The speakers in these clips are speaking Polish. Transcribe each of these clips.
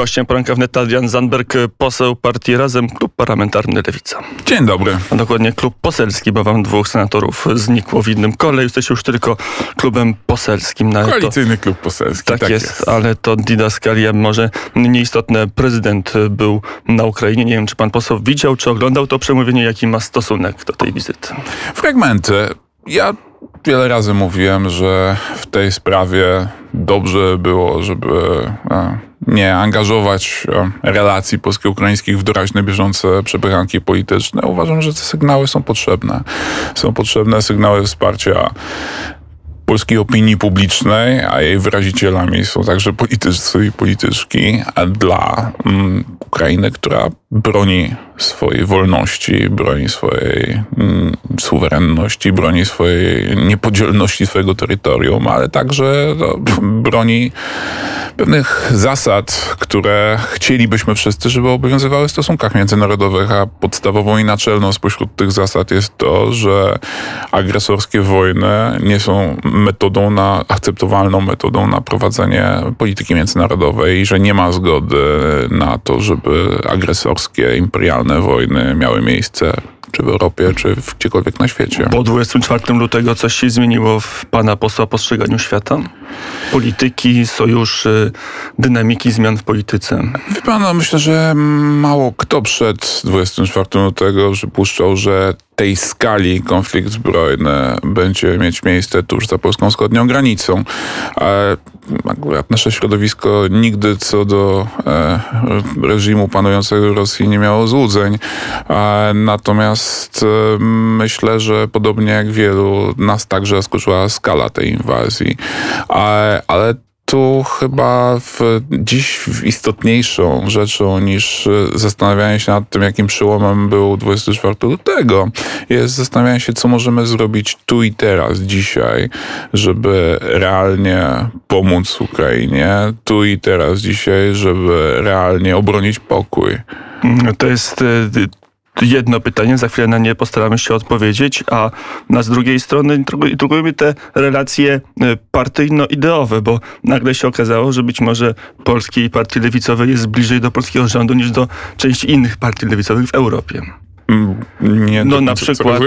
Gościem poranka wnet Adrian Zandberg, poseł partii Razem, klub parlamentarny Lewica. Dzień dobry. A dokładnie klub poselski, bo wam dwóch senatorów znikło w innym kole. Jesteś już tylko klubem poselskim. No Koalicyjny to, klub poselski. Tak, tak jest, jest, ale to didaskalia może nieistotne. Prezydent był na Ukrainie. Nie wiem, czy pan poseł widział, czy oglądał to przemówienie, jaki ma stosunek do tej wizyty. Fragmenty. Ja wiele razy mówiłem, że w tej sprawie dobrze było, żeby e, nie angażować e, relacji polsko-ukraińskich w doraźne, bieżące przepychanki polityczne. Uważam, że te sygnały są potrzebne. Są potrzebne sygnały wsparcia polskiej opinii publicznej, a jej wyrazicielami są także politycy i polityczki, a dla mm, Ukrainy, która broni swojej wolności, broni swojej mm, suwerenności, broni swojej niepodzielności swojego terytorium, ale także no, broni pewnych zasad, które chcielibyśmy wszyscy, żeby obowiązywały w stosunkach międzynarodowych, a podstawową i naczelną spośród tych zasad jest to, że agresorskie wojny nie są metodą na, akceptowalną metodą na prowadzenie polityki międzynarodowej i że nie ma zgody na to, żeby agresorskie, imperialne wojny miały miejsce czy w Europie, czy gdziekolwiek na świecie. Po 24 lutego coś się zmieniło w pana posła postrzeganiu świata? Polityki, sojuszy, dynamiki zmian w polityce? Wie no myślę, że mało kto przed 24 lutego przypuszczał, że tej skali konflikt zbrojny będzie mieć miejsce tuż za polską wschodnią granicą. Akurat nasze środowisko nigdy co do e, reżimu panującego w Rosji nie miało złudzeń. Natomiast e, myślę, że podobnie jak wielu, nas także zaskoczyła skala tej inwazji. Ale tu chyba w, dziś istotniejszą rzeczą niż zastanawianie się nad tym, jakim przełomem był 24 lutego, jest zastanawianie się, co możemy zrobić tu i teraz, dzisiaj, żeby realnie pomóc Ukrainie, tu i teraz, dzisiaj, żeby realnie obronić pokój. To jest e, jedno pytanie, za chwilę na nie postaramy się odpowiedzieć, a na z drugiej strony drugujemy te relacje e, partyjno-ideowe, bo nagle się okazało, że być może polskiej partii lewicowej jest bliżej do polskiego rządu niż do części innych partii lewicowych w Europie. Nie, no na przykład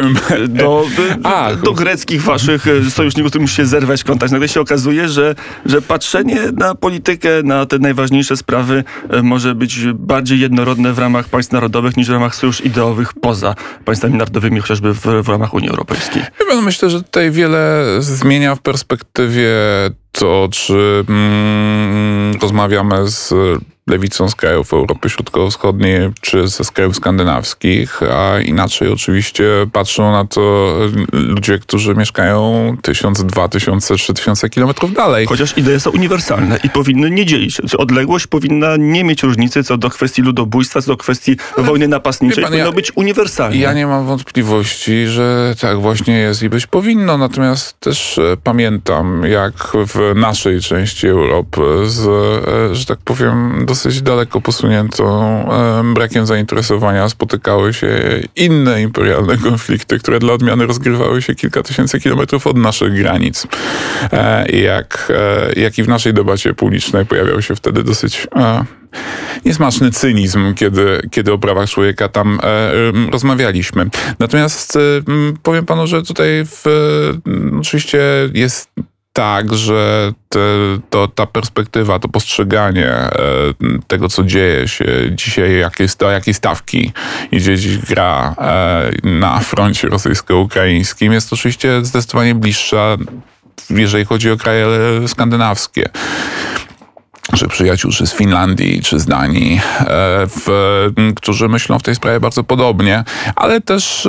do, do, A, do greckich waszych e, sojuszników, którym musi się zerwać kontakt. Nagle się okazuje, że, że patrzenie na politykę, na te najważniejsze sprawy e, może być bardziej jednorodne w ramach państw narodowych niż w ramach sojusz ideowych poza państwami narodowymi, chociażby w, w ramach Unii Europejskiej. Ja myślę, że tutaj wiele zmienia w perspektywie to, czy mm, rozmawiamy z lewicą z krajów Europy Środkowo-Wschodniej czy ze krajów skandynawskich, a inaczej oczywiście patrzą na to ludzie, którzy mieszkają tysiąc, dwa tysiące, trzy tysiące kilometrów dalej. Chociaż idee są uniwersalne i powinny nie dzielić. Odległość powinna nie mieć różnicy co do kwestii ludobójstwa, co do kwestii Ale wojny napastniczej. Pan, powinno ja, być uniwersalne. Ja nie mam wątpliwości, że tak właśnie jest i być powinno. Natomiast też e, pamiętam, jak w naszej części Europy z, e, że tak powiem, dosyć daleko posuniętą brakiem zainteresowania spotykały się inne imperialne konflikty, które dla odmiany rozgrywały się kilka tysięcy kilometrów od naszych granic. E, jak, e, jak i w naszej debacie publicznej pojawiał się wtedy dosyć e, niesmaczny cynizm, kiedy, kiedy o prawach człowieka tam rozmawialiśmy. Natomiast powiem panu, że tutaj w, oczywiście jest tak, że te, to, ta perspektywa, to postrzeganie e, tego, co dzieje się dzisiaj, jakie, do jakiej stawki idzie dziś gra e, na froncie rosyjsko-ukraińskim, jest oczywiście zdecydowanie bliższa, jeżeli chodzi o kraje skandynawskie. Czy przyjaciół, czy z Finlandii, czy z Danii, e, w, którzy myślą w tej sprawie bardzo podobnie, ale też,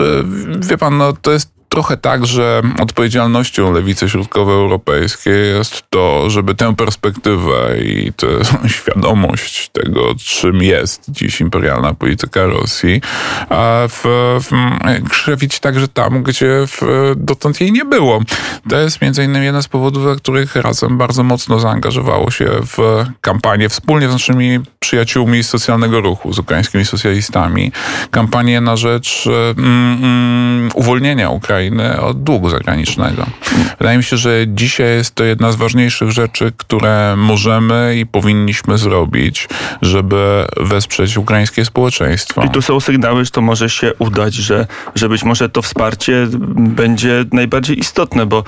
wie pan, no, to jest trochę tak, że odpowiedzialnością lewicy środkowoeuropejskiej jest to, żeby tę perspektywę i tę świadomość tego, czym jest dziś imperialna polityka Rosji, w, w, krzewić także tam, gdzie w, dotąd jej nie było. To jest między innymi jeden z powodów, dla których razem bardzo mocno zaangażowało się w kampanię wspólnie z naszymi przyjaciółmi z socjalnego ruchu, z ukraińskimi socjalistami, kampanię na rzecz mm, mm, uwolnienia Ukrainy Od długu zagranicznego. Wydaje mi się, że dzisiaj jest to jedna z ważniejszych rzeczy, które możemy i powinniśmy zrobić, żeby wesprzeć ukraińskie społeczeństwo. I tu są sygnały, że to może się udać, że, że być może to wsparcie będzie najbardziej istotne, bo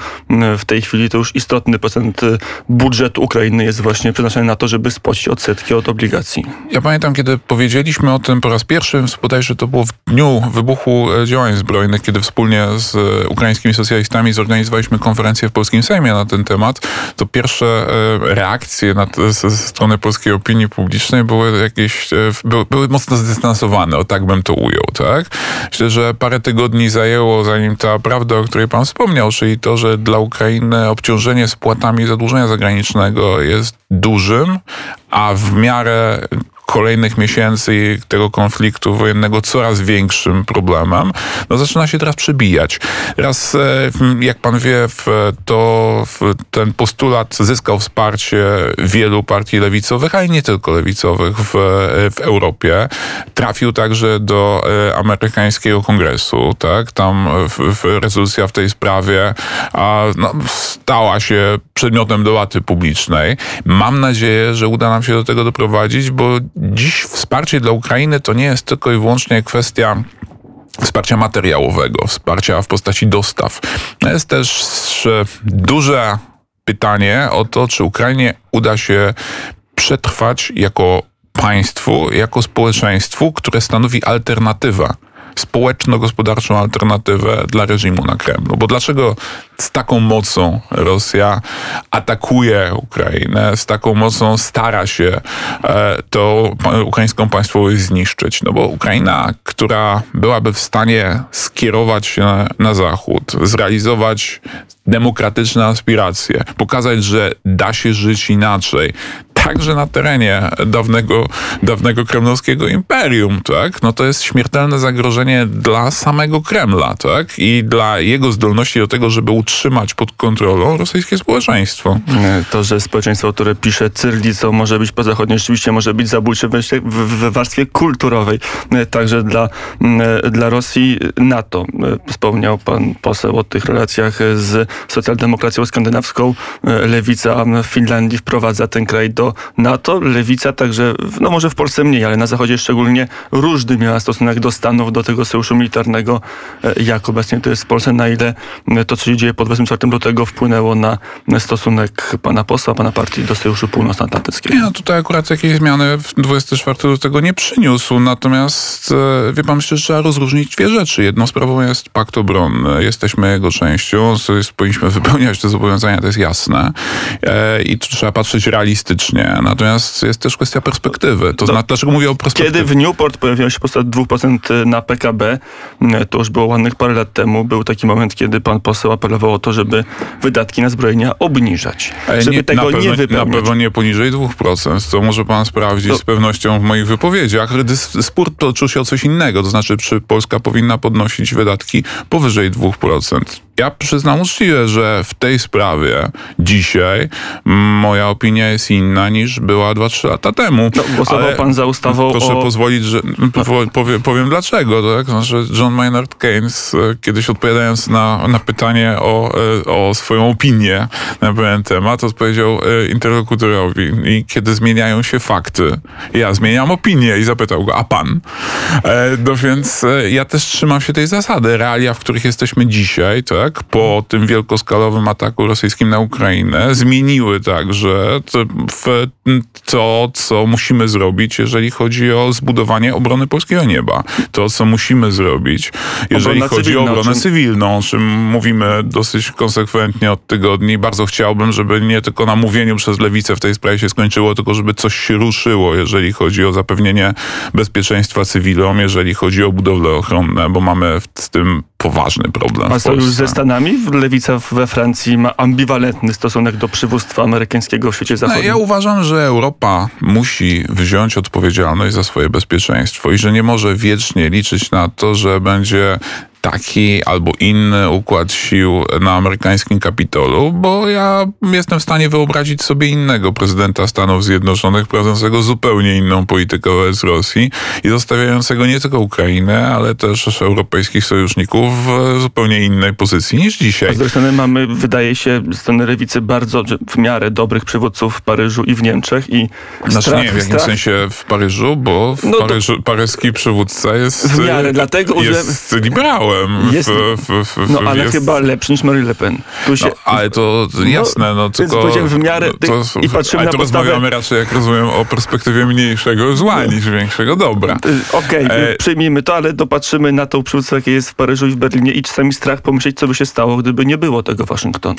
w tej chwili to już istotny procent budżetu Ukrainy jest właśnie przeznaczony na to, żeby spłacić odsetki od obligacji. Ja pamiętam, kiedy powiedzieliśmy o tym po raz pierwszy, bodajże to było w dniu wybuchu e, działań zbrojnych, kiedy wspólnie z ukraińskimi socjalistami zorganizowaliśmy konferencję w polskim Sejmie na ten temat, to pierwsze e, reakcje na, ze strony polskiej opinii publicznej były jakieś, były, były mocno zdystansowane, o tak bym to ujął, tak? Myślę, że parę tygodni zajęło, zanim ta prawda, o której pan wspomniał, czyli to, że dla Ukrainy obciążenie spłatami zadłużenia zagranicznego jest dużym, a w miarę kolejnych miesięcy tego konfliktu wojennego coraz większym problemem, no zaczyna się teraz przebijać. Teraz, e, jak pan wie, to ten postulat zyskał wsparcie wielu partii lewicowych, ale nie tylko lewicowych w, w Europie. Trafił także do e, amerykańskiego kongresu, tak? Tam w, w rezolucja w tej sprawie a, no, stała się przedmiotem debaty publicznej. Mam nadzieję, że uda nam się do tego doprowadzić, bo dziś wsparcie dla Ukrainy to nie jest tylko i wyłącznie kwestia wsparcia materiałowego, wsparcia w postaci dostaw. Jest też duże pytanie o to, czy Ukrainie uda się przetrwać jako państwu, jako społeczeństwu, które stanowi alternatywę społeczno-gospodarczą alternatywę dla reżimu na Kremlu. Bo dlaczego z taką mocą Rosja atakuje Ukrainę, z taką mocą stara się e, ukraińską państwowość zniszczyć? No bo Ukraina, która byłaby w stanie skierować się na, na zachód, zrealizować demokratyczne aspiracje, pokazać, że da się żyć inaczej, także na terenie dawnego, dawnego kremlowskiego imperium, tak? No to jest śmiertelne zagrożenie dla samego Kremla, tak? I dla jego zdolności do tego, żeby utrzymać pod kontrolą rosyjskie społeczeństwo. To, że społeczeństwo, które pisze cyrlicą, może być pozachodnie, rzeczywiście może być zabójcze w, warstwie kulturowej. Także dla, dla Rosji NATO. Wspomniał pan poseł o tych relacjach z socjaldemokracją skandynawską. Lewica w Finlandii wprowadza ten kraj do NATO. Lewica także, no może w Polsce mniej, ale na Zachodzie szczególnie różny miała stosunek do Stanów, do tego sojuszu militarnego, e, jak obecnie to jest w Polsce, na ile to, co się dzieje po 24 lutego wpłynęło na stosunek pana posła, pana partii do sojuszu północnoatlantyckiego. No tutaj akurat jakieś zmiany w 24 lutego nie przyniósł, natomiast e, wie pan, że trzeba rozróżnić dwie rzeczy. Jedną sprawą jest pakt obronny, jesteśmy jego częścią, powinniśmy wypełniać te zobowiązania, to jest jasne e, i tu trzeba patrzeć realistycznie. Natomiast jest też kwestia perspektywy. To, to znaczy, dlaczego mówię o perspektywie? Kiedy w Newport pojawiła się postawa 2% na PKB, to już było ładnych parę lat temu, był taki moment, kiedy pan poseł apelował o to, żeby wydatki na zbrojenia obniżać. Żeby nie, tego pewno, nie wypełniać. Na pewno nie poniżej 2%. To może pan sprawdzić to... z pewnością w moich wypowiedziach. Spór toczył się o coś innego. To znaczy, czy Polska powinna podnosić wydatki powyżej 2% ja przyznam uczciwie, że w tej sprawie dzisiaj moja opinia jest inna niż była 2-3 lata temu. No, głosował pan za ustawą Proszę o... pozwolić, że powiem, powiem dlaczego. Tak? Znaczy John Maynard Keynes e, kiedyś odpowiadając na, na pytanie o, e, o swoją opinię na pewien temat, odpowiedział e, interlokutorowi i kiedy zmieniają się fakty, ja zmieniam opinię i zapytał go, a pan? No więc ja też trzymam się tej zasady. Realia, w których jesteśmy dzisiaj, tak? po tym wielkoskalowym ataku rosyjskim na Ukrainę, zmieniły także to, co musimy zrobić, jeżeli chodzi o zbudowanie obrony polskiego nieba. To, co musimy zrobić, jeżeli Obrona chodzi o obronę czym... cywilną, o czym mówimy dosyć konsekwentnie od tygodni. Bardzo chciałbym, żeby nie tylko na mówieniu przez lewicę w tej sprawie się skończyło, tylko żeby coś się ruszyło, jeżeli chodzi o zapewnienie bezpieczeństwa cywilom, jeżeli chodzi o budowle ochronne, bo mamy z tym poważny problem. A sojusz ze Stanami? Lewica we Francji ma ambiwalentny stosunek do przywództwa amerykańskiego w świecie zachodnim. No, ja uważam, że Europa musi wziąć odpowiedzialność za swoje bezpieczeństwo i że nie może wiecznie liczyć na to, że będzie taki albo inny układ sił na amerykańskim Kapitolu, bo ja jestem w stanie wyobrazić sobie innego prezydenta Stanów Zjednoczonych, prowadzącego zupełnie inną politykę wobec Rosji i zostawiającego nie tylko Ukrainę, ale też europejskich sojuszników w zupełnie innej pozycji niż dzisiaj. A z drugiej strony mamy, wydaje się, z strony lewicy bardzo w miarę dobrych przywódców w Paryżu i w Niemczech i znaczy strach, nie, w jakim strach... sensie w Paryżu, bo w no Paryżu, to... paryski przywódca jest, w miarę, dlatego, jest że... liberałem. Jest, w, w, w, no ale jest... chyba lepszy niż Marie Le Pen. Tu się... no, ale to jasne, no, no tylko... Więc w miarę to, i patrzymy ale na podstawę... rozmawiamy raczej, jak rozumiem, o perspektywie mniejszego zła no. niż większego dobra. Y, okej, okay, e... przyjmijmy to, ale dopatrzymy na tą przywódcę, jakie jest w Paryżu i w Berlinie i czasami strach pomyśleć, co by się stało, gdyby nie było tego Waszyngtonu.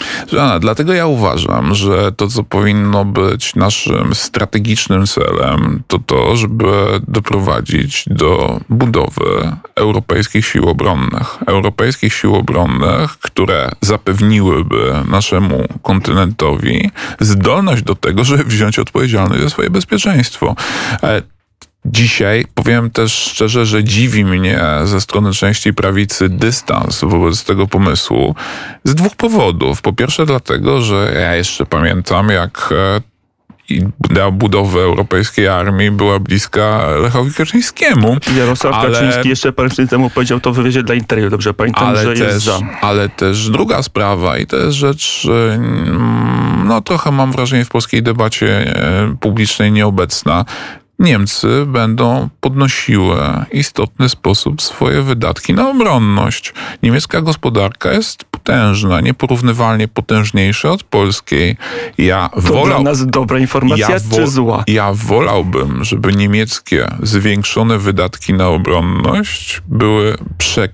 Dlatego ja uważam, że to, co powinno być naszym strategicznym celem, to to, żeby doprowadzić do budowy europejskich sił obronnych. Europejskich sił obronnych, które zapewniłyby naszemu kontynentowi zdolność do tego, żeby wziąć odpowiedzialność za swoje bezpieczeństwo. E, Dzisiaj powiem też szczerze, że dziwi mnie ze strony części prawicy dystans wobec tego pomysłu z dwóch powodów. Po pierwsze, dlatego, że ja jeszcze pamiętam, jak e, idea budowy europejskiej armii była bliska Lechowi Kaczyńskiemu. Jarosław ale, Kaczyński jeszcze parę miesięcy temu powiedział to w wywiadzie dla Interior, dobrze pamiętam, ale że też, jest za. Ale też druga sprawa i to jest rzecz, no trochę mam wrażenie w polskiej debacie e, publicznej nieobecna. Niemcy będą podnosiły istotny sposób swoje wydatki na obronność. Niemiecka gospodarka jest potężna, nieporównywalnie potężniejsza od polskiej. Ja to wolał, dla nas dobra informacja ja czy zła? Ja wolałbym, żeby niemieckie zwiększone wydatki na obronność były prze,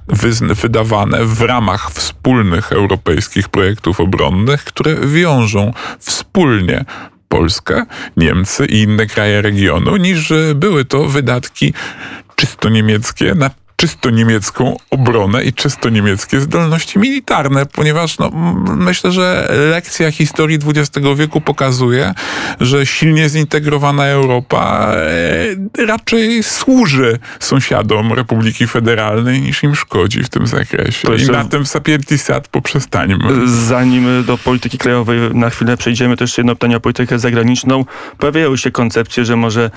wydawane w ramach wspólnych europejskich projektów obronnych, które wiążą wspólnie Polskę, Niemcy i inne kraje regionu, niż były to wydatki czysto niemieckie na czysto niemiecką obronę i czysto niemieckie zdolności militarne, ponieważ no, myślę, że lekcja historii XX wieku pokazuje, że silnie zintegrowana Europa e, raczej służy sąsiadom Republiki Federalnej niż im szkodzi w tym zakresie. I na tym sapientisat poprzestańmy. Zanim do polityki krajowej na chwilę przejdziemy, to jeszcze jedno pytanie o politykę zagraniczną. Pojawiają się koncepcje, że może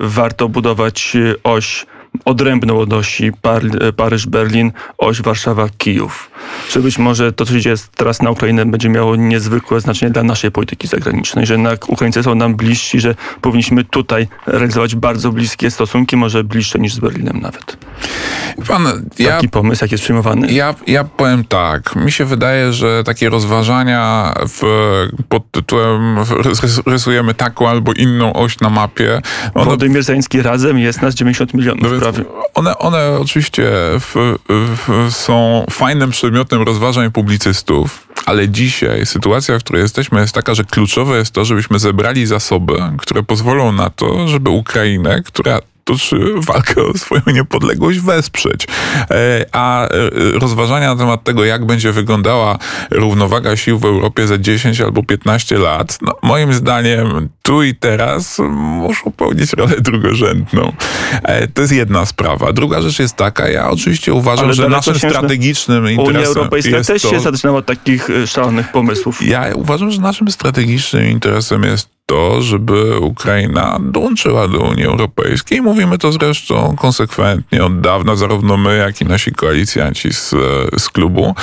warto budować oś odrębną od osi Paryż-Berlin, oś Warszawa-Kijów. Czy być może to, co się dzieje teraz na Ukrainę, będzie miało niezwykłe znaczenie dla naszej polityki zagranicznej, że jednak Ukraińcy są nam bliżsi, że powinniśmy tutaj realizować bardzo bliskie stosunki, może bliższe niż z Berlinem nawet. Pan, ja, Taki pomysł, jak jest przyjmowany? Ja, ja powiem tak. Mi się wydaje, że takie rozważania w, pod tytułem rysujemy taką albo inną oś na mapie. One, Władimir Zański razem jest nas 90 milionów. No one, one oczywiście w, w, są fajnym przedmiotem rozważań publicystów, ale dzisiaj sytuacja, w której jesteśmy, jest taka, że kluczowe jest to, żebyśmy zebrali zasoby, które pozwolą na to, żeby Ukrainę, która toczy walkę o swoją niepodległość wesprzeć. E, a e, rozważania na temat tego, jak będzie wyglądała równowaga sił w Europie za 10 albo 15 lat, no, moim zdaniem tu i teraz muszą pełnić rolę drugorzędną. E, to jest jedna sprawa. Druga rzecz jest taka, ja oczywiście uważam, Ale że naszym strategicznym interesem Unia Europejska też się zaczynała od takich szalonych pomysłów. Ja uważam, że naszym strategicznym interesem jest to, żeby Ukraina dołączyła do Unii Europejskiej. Mówimy to zresztą konsekwentnie od dawna, zarówno my, jak i nasi koalicjanci z, z klubu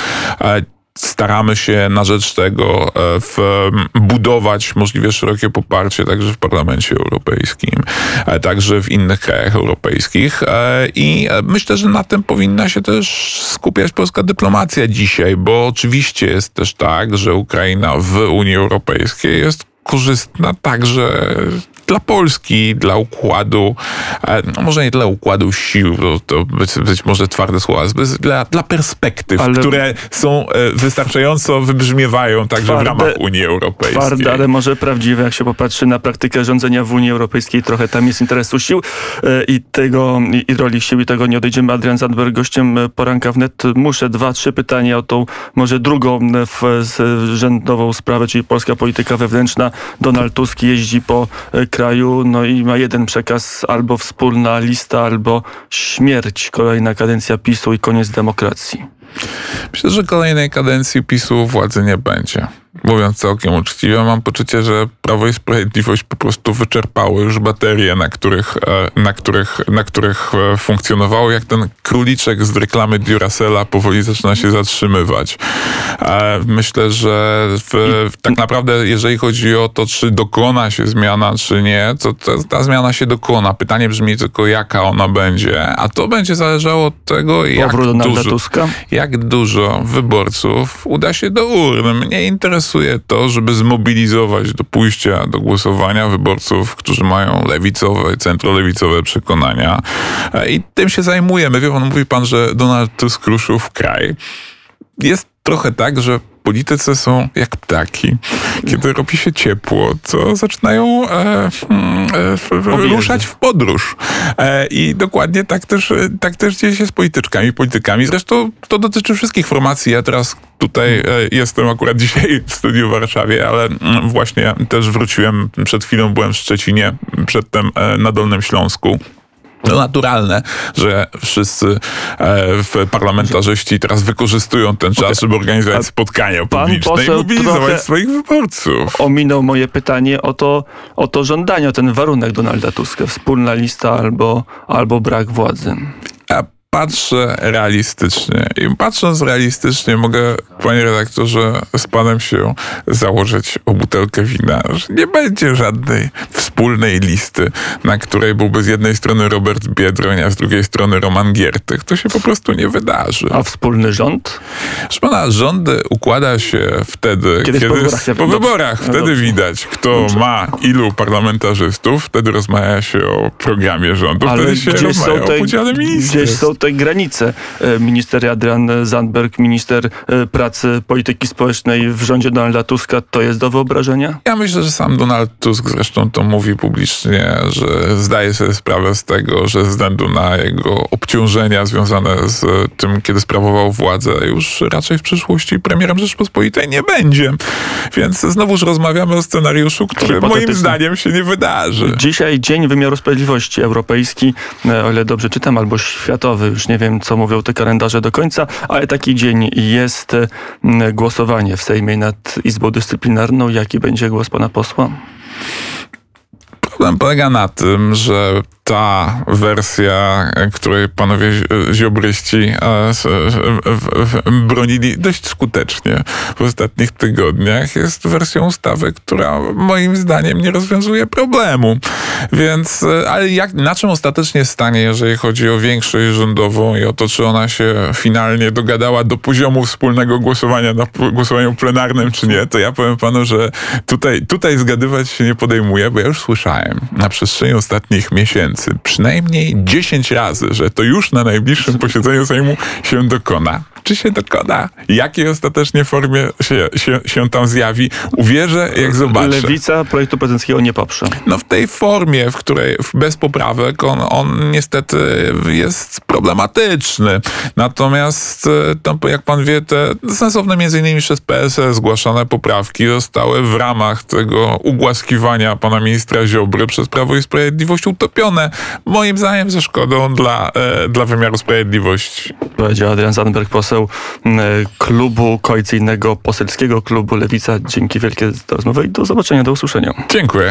staramy się na rzecz tego e, w, budować możliwie szerokie poparcie także w Parlamencie Europejskim, także w innych krajach europejskich. E, I myślę, że na tym powinna się też skupiać polska dyplomacja dzisiaj, bo oczywiście jest też tak, że Ukraina w Unii Europejskiej jest korzystna także dla Polski, dla układu, e, no może nie dla układu sił, to, to być, być może twarde słowa, dla, dla perspektyw, ale które są e, wystarczająco wybrzmiewają także twarde, w ramach Unii Europejskiej. Twarde, ale może prawdziwe, jak się popatrzy na praktykę rządzenia w Unii Europejskiej, trochę tam jest interesu sił e, i tego, i, i roli sił i tego nie odejdziemy. Adrian Zandberg, gościem poranka wnet. Muszę dwa, trzy pytania o tą może drugą w, rzędową sprawę, czyli polska polityka wewnętrzna. Donald Tusk jeździ po kraju kraju, no i ma jeden przekaz, albo wspólna lista, albo śmierć, kolejna kadencja PiSu i koniec demokracji. Myślę, że kolejnej kadencji PiSu władzy nie będzie mówiąc całkiem uczciwie, mam poczucie, że Prawo i Sprawiedliwość po prostu wyczerpało już baterie, na których, e, na których, na których e, funkcjonowało, jak ten króliczek z reklamy Duracella powoli zaczyna się zatrzymywać. E, myślę, że w, tak naprawdę, jeżeli chodzi o to, czy dokona się zmiana, czy nie, to ta, ta zmiana się dokona. Pytanie brzmi tylko, jaka ona będzie, a to będzie zależało od tego, jak dużo, jak dużo wyborców uda się do urn. Mnie interesuje to, żeby zmobilizować do pójścia do głosowania wyborców, którzy mają lewicowe, centrolewicowe przekonania. E, I tym się zajmujemy. Wie pan, mówi pan, że Donald Tusk ruszył w kraj. Jest trochę tak, że politycy są jak ptaki. Kiedy robi się ciepło, to zaczynają e, mm, e, ruszać w podróż. E, I dokładnie tak też, tak też dzieje się z polityczkami, politykami. Zresztą to dotyczy wszystkich formacji. Ja teraz tutaj e, jestem akurat dzisiaj w studiu w Warszawie, ale mm, właśnie też wróciłem, przed chwilą byłem w Szczecinie, przedtem e, na Dolnym Śląsku. No naturalne, że wszyscy e, parlamentarzyści teraz wykorzystują ten czas, okay. żeby organizować spotkania publiczne i mobilizować swoich wyborców. Ominął moje pytanie o to, o to żądanie, o ten warunek Donalda Tuska. Wspólna lista albo, albo brak władzy. A patrzę realistycznie. I patrząc realistycznie, mogę, panie redaktorze, z panem się założyć o butelkę wina, że nie będzie żadnej wspólnej listy, na której byłby z jednej strony Robert Biedroń, a z drugiej strony Roman Giertych. To się po prostu nie wydarzy. A wspólny rząd? Proszę pana, rządy układa się wtedy, kiedy, kiedy po wyborach, po wyborach wtedy widać, kto dobrze. ma ilu parlamentarzystów, wtedy rozmawia się o programie rządu, Ale wtedy się rozmawia te, o podziale ministerstw. Gdzieś są te granice. E, minister Adrian Zandberg, minister e, pracy, polityki społecznej w rządzie Donalda Tuska, to jest do wyobrażenia? Ja myślę, że sam Donald Tusk zresztą to mówi publicznie, że zdaje sobie sprawę z tego, że ze względu na jego obciążenia związane z tym, kiedy sprawował władzę, już raczej w przyszłości premierem Rzeczpospolitej nie będzie. Więc znowuż rozmawiamy o scenariuszu, który moim zdaniem się nie wydarzy. Dzisiaj Dzień Wymiaru Sprawiedliwości Europejski, e, o ile dobrze czytam, albo światowy, już nie wiem, co mówią te kalendarze do końca, ale taki dzień jest głosowanie w Sejmie nad Izbą Dyscyplinarną. Jaki będzie głos pana posła? Problem polega na tym, że ta wersja, której panowie ziobryści e, bronili dość skutecznie w ostatnich tygodniach, jest wersją ustawy, która moim zdaniem nie rozwiązuje problemu. Więc, e, ale jak, na czym ostatecznie stanie, jeżeli chodzi o większość rządową i o to, czy ona się finalnie dogadała do poziomu wspólnego głosowania na głosowaniu plenarnym, czy nie, to ja powiem panu, że tutaj, tutaj zgadywać się nie podejmuję, bo ja już słyszałem na przestrzeni ostatnich miesięcy, przynajmniej 10 razy, że to już na najbliższym posiedzeniu Sejmu się dokona czy się dokona, jakiej ostatecznie formie się, się, się tam zjawi, uwierzę, jak zobaczę. Lewica projektu prezydenckiego nie poprze. No w tej formie, w której bez poprawek on, on niestety jest problematyczny. Natomiast, to, jak pan wie, te sensowne między innymi przez PSL zgłaszane poprawki zostały w ramach tego ugłaskiwania pana ministra Ziobry przez Prawo i Sprawiedliwość utopione. Moim zdaniem ze szkodą dla, e, dla wymiaru sprawiedliwości. Powiedział Adrian Zandberg, poseł poseł klubu koalicyjnego, poselskiego klubu Lewica. Dzięki wielkie za rozmowę i do zobaczenia, do usłyszenia. Dziękuję.